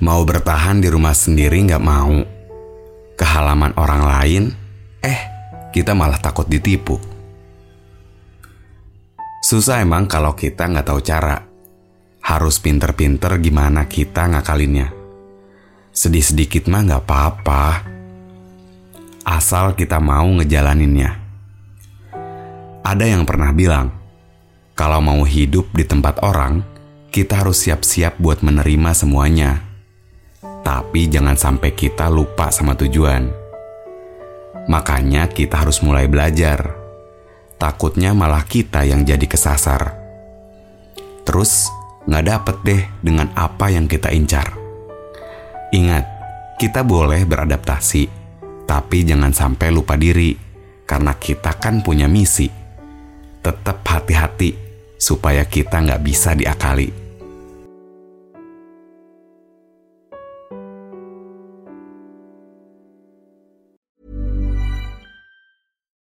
Mau bertahan di rumah sendiri nggak mau. Ke halaman orang lain, eh kita malah takut ditipu. Susah emang kalau kita nggak tahu cara. Harus pinter-pinter gimana kita ngakalinnya. Sedih sedikit mah nggak apa-apa. Asal kita mau ngejalaninnya. Ada yang pernah bilang, kalau mau hidup di tempat orang, kita harus siap-siap buat menerima semuanya. Tapi jangan sampai kita lupa sama tujuan. Makanya kita harus mulai belajar takutnya malah kita yang jadi kesasar. Terus nggak dapet deh dengan apa yang kita incar. Ingat, kita boleh beradaptasi, tapi jangan sampai lupa diri, karena kita kan punya misi. Tetap hati-hati, supaya kita nggak bisa diakali.